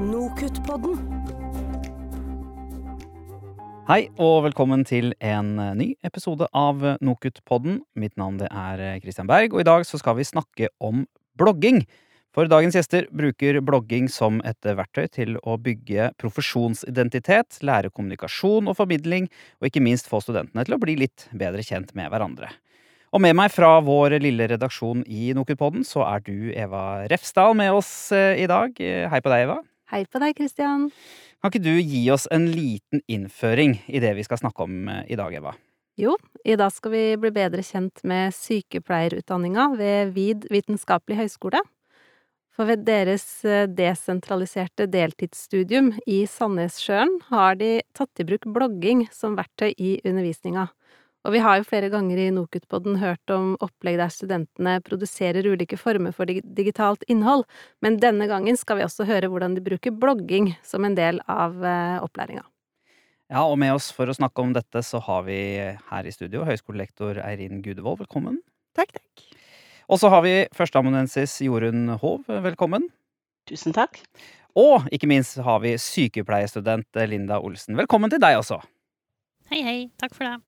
Nokutt-podden. Hei og velkommen til en eh, ny episode av Nokutt-podden. Mitt navn er eh, Christian Berg, og i dag skal vi snakke om blogging. For dagens gjester bruker blogging som et verktøy til å bygge profesjonsidentitet, lære kommunikasjon og formidling, og ikke minst få studentene til å bli litt bedre kjent med hverandre. Og med meg fra vår lille redaksjon i Nokutt-podden, så er du Eva Refsdal med oss eh, i dag. Hei på deg, Eva. Hei på deg, Christian. Kan ikke du gi oss en liten innføring i det vi skal snakke om eh, i dag, Eva? Jo, i dag skal vi bli bedre kjent med sykepleierutdanninga ved VID vitenskapelig høgskole. For ved deres eh, desentraliserte deltidsstudium i Sandnessjøen har de tatt i bruk blogging som verktøy i undervisninga. Og vi har jo flere ganger i Nokutpodden hørt om opplegg der studentene produserer ulike former for digitalt innhold, men denne gangen skal vi også høre hvordan de bruker blogging som en del av eh, opplæringa. Ja, og med oss for å snakke om dette så har vi her i studio høyskolelektor Eirin Gudevold. Velkommen. Takk, takk. Og så har vi førsteamanuensis Jorunn Hov. Velkommen. Tusen takk. Og ikke minst har vi sykepleierstudent Linda Olsen. Velkommen til deg også. Hei, hei. Takk for det.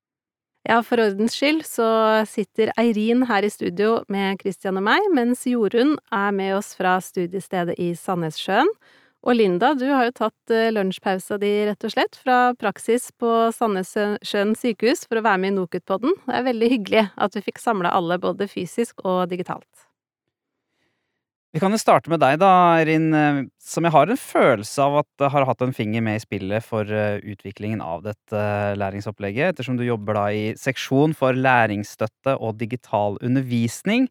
Ja, for ordens skyld så sitter Eirin her i studio med Christian og meg, mens Jorunn er med oss fra studiestedet i Sandnessjøen. Og Linda, du har jo tatt eh, lunsjpausa di, rett og slett, fra praksis på Sandnessjøen sykehus for å være med i Nokutpodden. Det er veldig hyggelig at vi fikk samla alle, både fysisk og digitalt. Vi kan jo starte med deg, da, Erin, eh, som jeg har en følelse av at har hatt en finger med i spillet for eh, utviklingen av dette eh, læringsopplegget, ettersom du jobber da i seksjon for læringsstøtte og digital undervisning.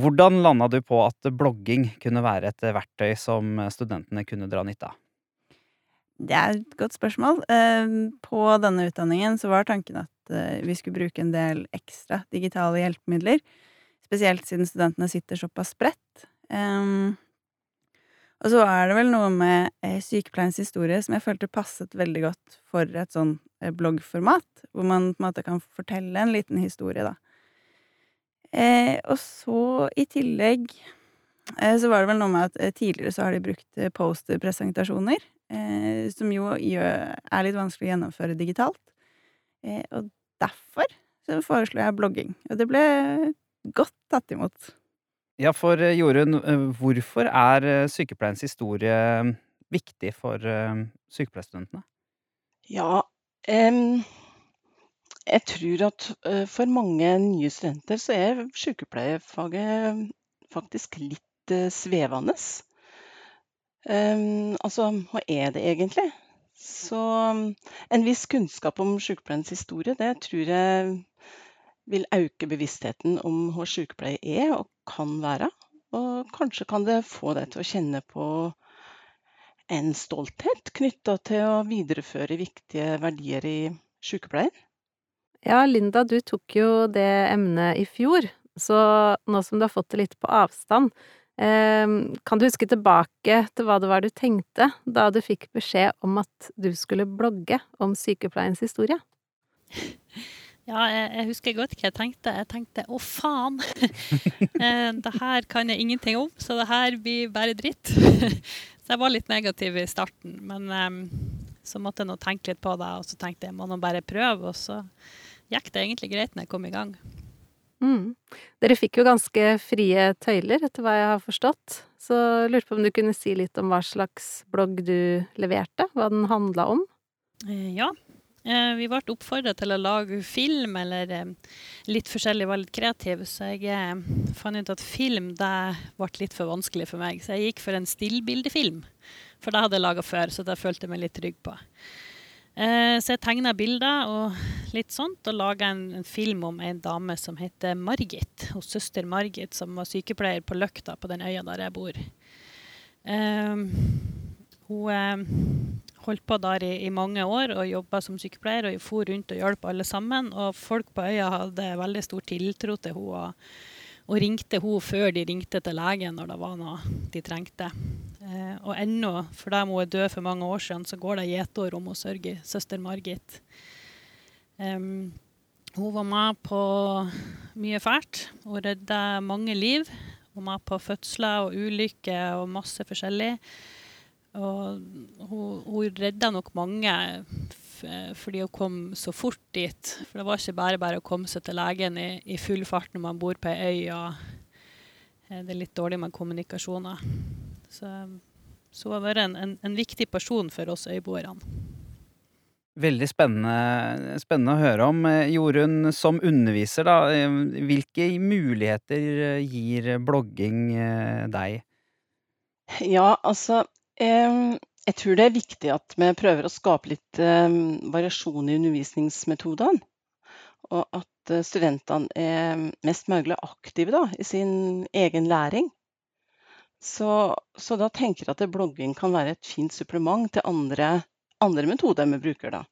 Hvordan landa du på at blogging kunne være et verktøy som studentene kunne dra nytte av? Det er et godt spørsmål. På denne utdanningen så var tanken at vi skulle bruke en del ekstra digitale hjelpemidler. Spesielt siden studentene sitter såpass spredt. Og så er det vel noe med eh, sykepleiens historie som jeg følte passet veldig godt for et sånn eh, bloggformat, hvor man på en måte kan fortelle en liten historie, da. Eh, og så i tillegg eh, så var det vel noe med at eh, tidligere så har de brukt eh, posterpresentasjoner, som jo er litt vanskelig å gjennomføre digitalt. og derfor så foreslo jeg blogging, og det ble godt tatt imot. Ja, for eh, Jorunn, eh, hvorfor er eh, sykepleiens historie viktig for sykepleierstudentene? Ja, um, jeg tror at for mange nye studenter så er sykepleierfaget faktisk litt svevende. Um, altså, hva er det egentlig? Så um, en viss kunnskap om sykepleiens historie, det tror jeg vil øke bevisstheten om hva sykepleie er og kan være. Og kanskje kan det få deg til å kjenne på en stolthet knytta til å videreføre viktige verdier i sykepleien. Ja, Linda, du tok jo det emnet i fjor, så nå som du har fått det litt på avstand, eh, kan du huske tilbake til hva det var du tenkte da du fikk beskjed om at du skulle blogge om sykepleiens historie? Ja, jeg, jeg, husker godt hva jeg tenkte. Jeg tenkte å, faen! Eh, det her kan jeg ingenting om, så det her blir bare dritt. så jeg var litt negativ i starten, men um, så måtte jeg nå tenke litt på det, og så tenkte jeg må nå bare prøve, og så gikk det egentlig greit når jeg kom i gang. Mm. Dere fikk jo ganske frie tøyler, etter hva jeg har forstått. Så jeg lurte på om du kunne si litt om hva slags blogg du leverte, hva den handla om? Eh, ja, vi ble oppfordra til å lage film, eller eh, litt forskjellig, var litt kreativ. Så jeg eh, fant ut at film det ble litt for vanskelig for meg. Så jeg gikk for en stillbildefilm. For det hadde jeg laga før, så det følte jeg meg litt trygg på. Så jeg tegna bilder og litt sånt, og laga en, film om en dame som heter Margit. Hos søster Margit, som var sykepleier på Løkta, på den øya der jeg bor. Hun holdt på der i, i mange år og jobba som sykepleier og for rundt og hjalp alle sammen. Og folk på øya hadde veldig stor tiltro til henne og, og, ringte henne før de ringte til legen når det var noe de trengte. Eh, og ennå, for da hun er død for mange år siden, så går det gjetord om hun sørger, søster Margit. Um, hun var med på mye fælt. Hun redda mange liv. Hun var med på fødsler og ulykker og masse forskjellig. Og hun, hun redda nok mange fordi hun kom så fort dit. For det var ikke bare bare å komme seg til legen i, i full fart når man bor på ei øy og det er litt dårlig med kommunikasjoner. Så, så hun har vært en, en, en viktig person for oss øyboerne. Veldig spennende, spennende, å høre om. Jorunn, som underviser, da, hvilke muligheter gir blogging deg? Ja, altså Jeg tror det er viktig at vi prøver å skape litt variasjon i undervisningsmetodene. Og at studentene er mest mulig aktive da, i sin egen læring. Så, så da tenker jeg at blogging kan være et fint supplement til andre andre metoder vi bruker, da.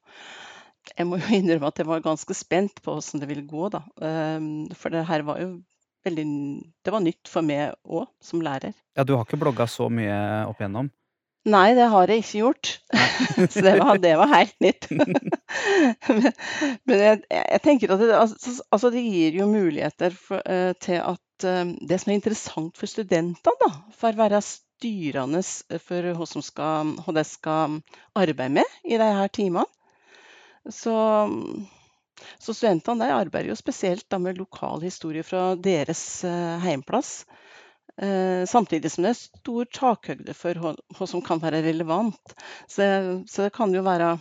Jeg må jo innrømme at jeg var ganske spent på hvordan det ville gå, da. For det her var jo veldig Det var nytt for meg òg, som lærer. Ja, du har ikke blogga så mye opp igjennom? Nei, det har jeg ikke gjort. så det var, det var helt nytt. men, men jeg, jeg, tenker at det, altså, altså det gir jo muligheter for, uh, til at uh, det som er interessant for studentene, da, får være styrende for hva, som skal, hva de skal arbeide med i disse timene. Så, så studentene arbeider jo spesielt med lokal historie fra deres uh, heimplass. Uh, samtidig som det er stor takhøyde for hva, som kan være relevant. Så, så, det kan jo være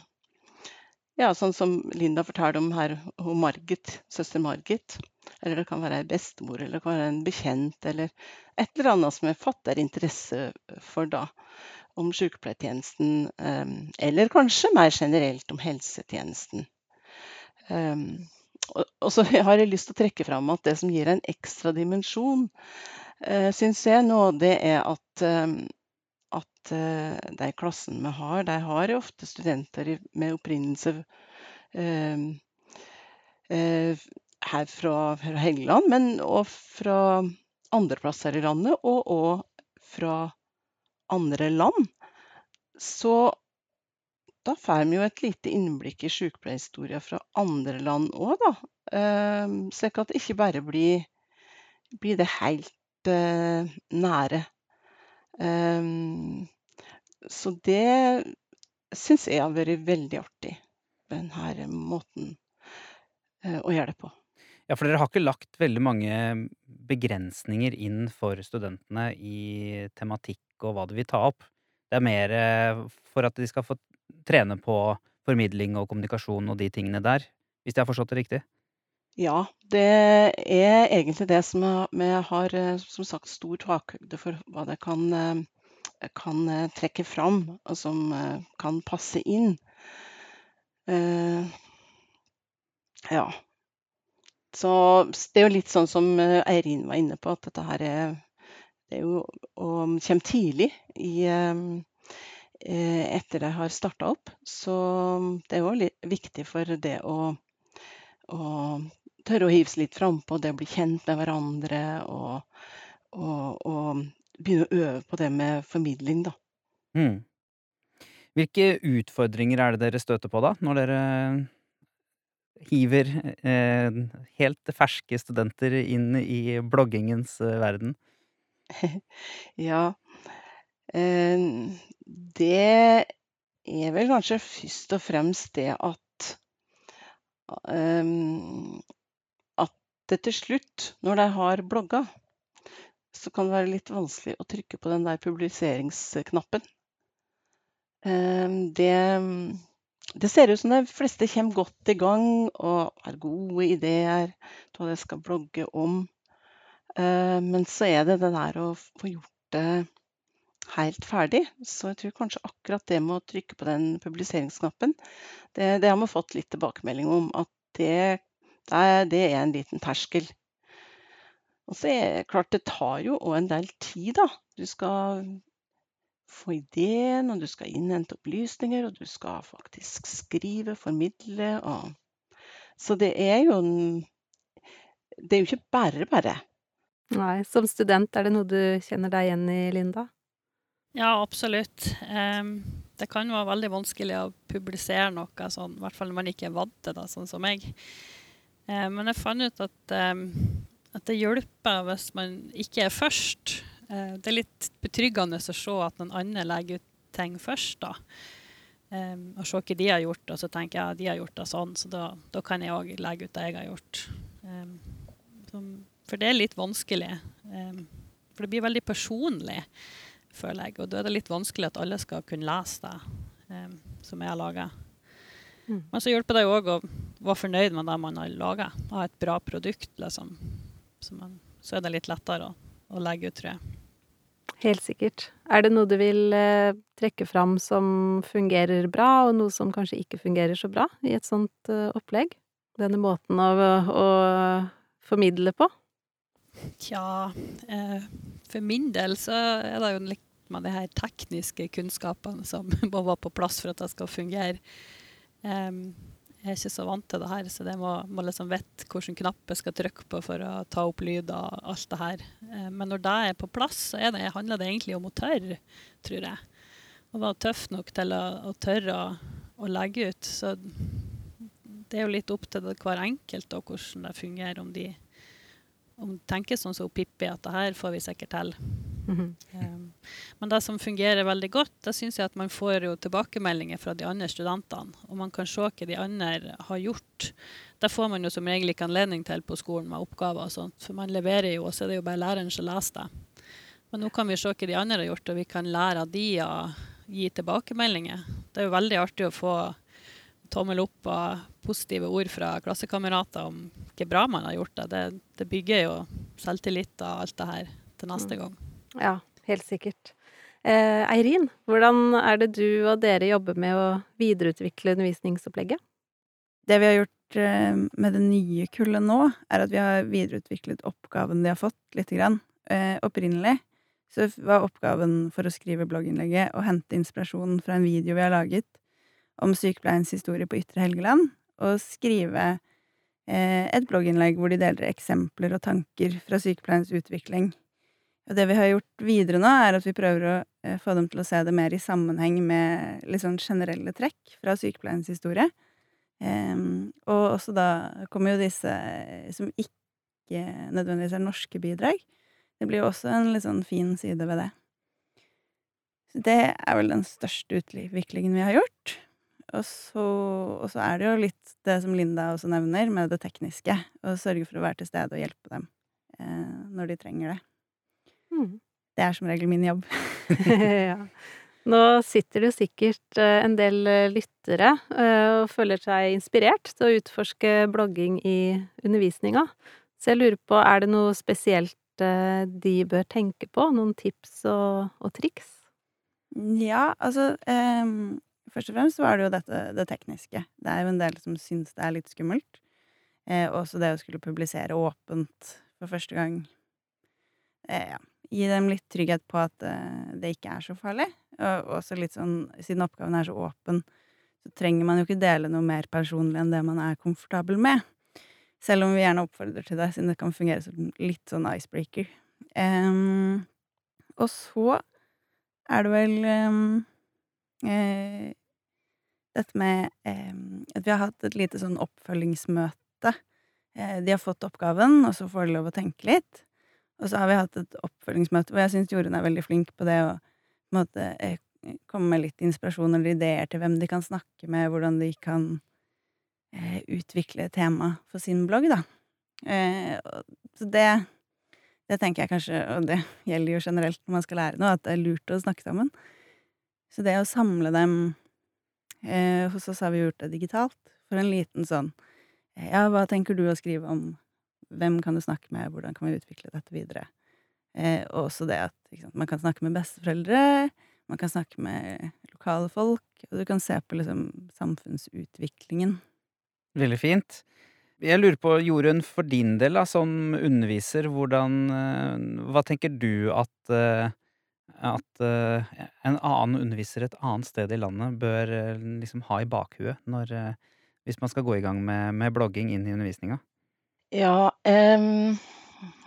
ja, sånn som Linda fortalte om her, om Margit, søster Margit. Eller det kan være ei bestemor, eller det kan være en bekjent, eller et eller annet som jeg fatter interesse for da. Om sykepleiertjenesten, um, eller kanskje mer generelt om helsetjenesten. Um, og, så har jeg lyst til å trekke fram at det som gir en ekstra dimensjon, syns jeg nå, det er at, um, at uh, de klassene vi har, de har ofte studenter med opprinnelse her fra, fra Helgeland, men òg fra andre plasser i landet, og òg fra andre land. Så da får vi jo et lite innblikk i sykepleierhistorier fra andre land òg, da. Så at det ikke bare blir, blir det helt eh, nære. Eh, så det syns jeg har vært veldig artig, denne måten eh, å gjøre det på. Ja, for dere har ikke lagt veldig mange begrensninger inn for studentene i tematikk og hva de vil ta opp. Det er mer eh, for at de skal få trene på formidling og kommunikasjon og de tingene der, hvis jeg har forstått det riktig? Ja, det er egentlig det som vi har eh, som sagt stor takhøyde for hva det kan, eh, kan trekke fram, og som kan passe inn. Ja. Så det er jo litt sånn som eh, Eirin var inne på, at dette her er, det er jo og kommer tidlig i, eh, eh, etter det har starta opp. Så det er litt viktig for det å, å tørre å hive seg litt frampå, det å bli kjent med hverandre og, og, og, begynne å øve på det med formidling, da. Mm. Hvilke utfordringer er det dere støter på da, når dere hiver eh, helt ferske studenter inn i bloggingens eh, verden? Ja, eh, det er vel kanskje først og fremst det at um, At det til slutt, når de har blogga, så kan det være litt vanskelig å trykke på den der publiseringsknappen. Um, det det ser ut som de fleste kommer godt i gang og har gode ideer til hva de skal blogge om. Eh, men så er det det der å få gjort det helt ferdig. Så jeg tror kanskje akkurat det med å trykke på den publiseringsknappen, det, det har vi fått litt tilbakemelding om. At det, det er en liten terskel. Og så er det klart, det tar jo òg en del tid, da. Du skal få ideen, og du skal innhente opplysninger, og du skal faktisk skrive, formidle og Så det er jo en Det er jo ikke bare bare. Nei. Som student, er det noe du kjenner deg igjen i, Linda? Ja, absolutt. Um, det kan være veldig vanskelig å publisere noe sånn, i hvert fall når man ikke er vant til det, sånn som meg. Um, men jeg fant ut at, um, at det hjelper hvis man ikke er først. Eh, det er litt betryggende å se at noen andre legger ut ting først, da. Um, og se hva de har gjort, og så tenker jeg at de har gjort det sånn, så da, da kan jeg òg legge ut det jeg har gjort. Um, som, for det er litt vanskelig. Um, for det blir veldig personlig, føler jeg. Og da er det litt vanskelig at alle skal kunne lese det som jeg har laga. Mm. Men så hjelper det jo òg å være fornøyd med det man har laga. Ha et bra produkt, liksom. Så, man, så, er det litt lettere å, å legge ut, tror jeg. Helt sikkert. Er det noe du vil eh, trekke fram som fungerer bra, og noe som kanskje ikke fungerer så bra i et sånt eh, opplegg? Denne måten å, å formidle på? Tja, eh, for min del så er det jo litt med de her tekniske kunnskapene som må være på plass for at det skal fungere. Um, jeg er ikke så vant til det her, så jeg må, må liksom vite hvilken knapp jeg skal trykke på for å ta opp lyd og alt det her. Eh, men når det er på plass, så det, handler det egentlig om å tørre, tror jeg. Å være tøff nok til å, å tørre å, å, legge ut. Så det er jo litt opp til det, hver enkelt og hvordan det fungerer. Om de, om de tenker sånn som Pippi, at det her får vi sikkert til. Mm -hmm. Men det som fungerer veldig godt, det syns jeg at man får jo tilbakemeldinger fra de andre studentene. Og man kan se hva de andre har gjort. Det får man jo som regel ikke anledning til på skolen med oppgaver og sånt, for man leverer jo, og så er det jo bare læreren som leser det. Men nå kan vi se hva de andre har gjort, og vi kan lære av de å gi tilbakemeldinger. Det er jo veldig artig å få tommel opp og positive ord fra klassekamerater om hvor bra man har gjort det. Det, det bygger jo selvtillit og alt det her til neste mm. gang. Ja, helt sikkert. Eh, Eirin, hvordan er det du og dere jobber med å videreutvikle undervisningsopplegget? Det vi har gjort eh, med det nye kullet nå, er at vi har videreutviklet oppgaven de har fått, lite grann. Eh, opprinnelig så var oppgaven for å skrive blogginnlegget å hente inspirasjon fra en video vi har laget om sykepleiens historie på Ytre Helgeland, og skrive eh, et blogginnlegg hvor de deler eksempler og tanker fra sykepleiens utvikling og det vi har gjort videre nå, er at vi prøver å eh, få dem til å se det mer i sammenheng med litt sånn generelle trekk fra sykepleiens historie. Um, og også da kommer jo disse som ikke nødvendigvis er norske bidrag. Det blir jo også en litt sånn fin side ved det. Så det er vel den største utviklingen vi har gjort. Og så, og så er det jo litt det som Linda også nevner, med det tekniske. Å sørge for å være til stede og hjelpe dem eh, når de trenger det. Mm. Det er som regel min jobb. ja. Nå sitter det jo sikkert eh, en del eh, lyttere eh, og føler seg inspirert til å utforske blogging i undervisninga. Så jeg lurer på, er det noe spesielt de bør tenke på? Noen tips og, og triks? Ja, altså um, Først og fremst så er det jo dette det tekniske. Det er jo en del som syns det er litt skummelt. Eh, også det å skulle publisere åpent for første gang. Eh, ja gi dem litt trygghet på at uh, det ikke er så farlig. Og også litt sånn, siden oppgaven er så åpen, så trenger man jo ikke dele noe mer personlig enn det man er komfortabel med. Selv om vi gjerne oppfordrer til det, siden det kan fungere som litt sånn icebreaker. Um, og så er det vel um, uh, dette med um, at vi har hatt et lite sånn oppfølgingsmøte. Uh, de har fått oppgaven, og så får de lov å tenke litt. Og så har vi hatt et oppfølgingsmøte hvor jeg syns Jorunn er veldig flink på det å eh, komme med litt inspirasjon eller ideer til hvem de kan snakke med, hvordan de kan eh, utvikle tema for sin blogg, da. Eh, så det, det tenker jeg kanskje, og det gjelder jo generelt når man skal lære noe, at det er lurt å snakke sammen. Så det å samle dem eh, Hos oss har vi gjort det digitalt, for en liten sånn eh, Ja, hva tenker du å skrive om hvem kan du snakke med, hvordan kan vi utvikle dette videre? Eh, og også det at sant, man kan snakke med besteforeldre, man kan snakke med lokale folk, og du kan se på liksom samfunnsutviklingen. Veldig fint. Jeg lurer på, Jorunn, for din del da, som underviser, hvordan eh, Hva tenker du at, eh, at en annen underviser et annet sted i landet bør liksom ha i bakhuet når, hvis man skal gå i gang med, med blogging inn i undervisninga? Ja, em,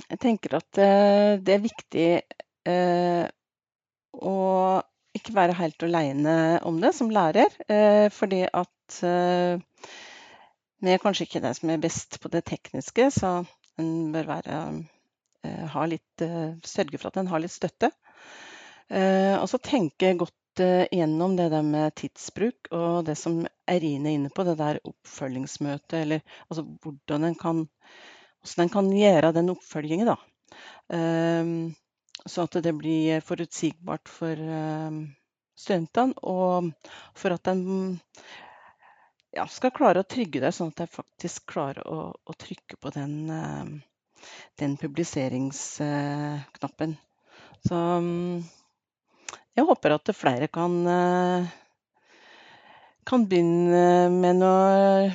jeg tenker at eh, det er viktig eh, å ikke være helt aleine om det som lærer. Eh, fordi at eh, vi er kanskje ikke den som er best på det tekniske, så en bør være eh, ha litt, eh, sørge for at en har litt støtte. Eh, og så tenke godt gjennom det der med tidsbruk og det som Erine er inne på, det der oppfølgingsmøtet, eller altså hvordan en kan hvordan en kan gjøre den oppfølgingen, da. Um, så at det blir forutsigbart for um, studentene, og for at en ja, skal klare å trygge det, sånn at de faktisk klarer å, å trykke på den, uh, den publiseringsknappen. Så jeg håper at flere kan, uh, kan begynne med noe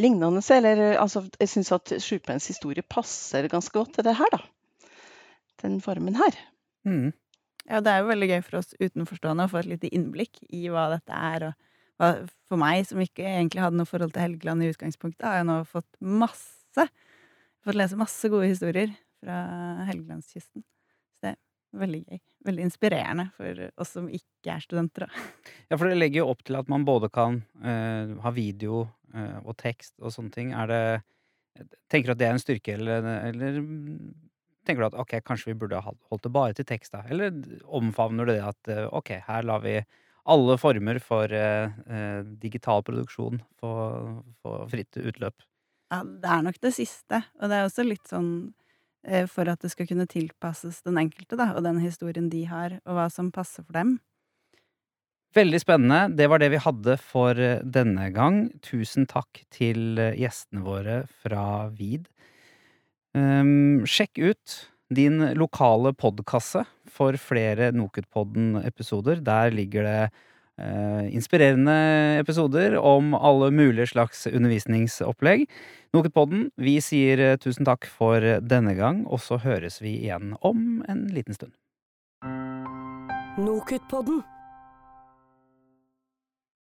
lignende. Eller altså, jeg syns at Sjukepleiens historie passer ganske godt til det her, da. Den formen her. Mm. Ja, det er jo veldig gøy for oss utenforstående å få et lite innblikk i hva dette er. Og hva, for meg, som ikke egentlig hadde noe forhold til Helgeland i utgangspunktet, har jeg nå fått masse Fått lese masse gode historier fra Helgelandskysten. Veldig gøy. Veldig inspirerende for oss som ikke er studenter. Ja, for det legger jo opp til at man både kan uh, ha video uh, og tekst og sånne ting. Er det Tenker du at det er en styrke, eller, eller tenker du at ok, kanskje vi burde ha holdt det bare til tekst, da? Eller omfavner du det at uh, ok, her lar vi alle former for digital produksjon få, fritt utløp? Ja, det er nok det siste. Og det er også litt sånn for at det skal kunne tilpasses den enkelte, da, og den historien de har, og hva som passer for dem. Veldig spennende. Det var det vi hadde for eh, denne gang. Tusen takk til eh, gjestene våre fra VID. Um, sjekk ut din lokale podkasse for flere Nokutpodden-episoder. Der ligger det eh, inspirerende episoder om alle mulige slags undervisningsopplegg. Nokutpodden, vi sier eh, tusen takk for denne gang, og så høres vi igjen om en liten stund. Nokutpodden.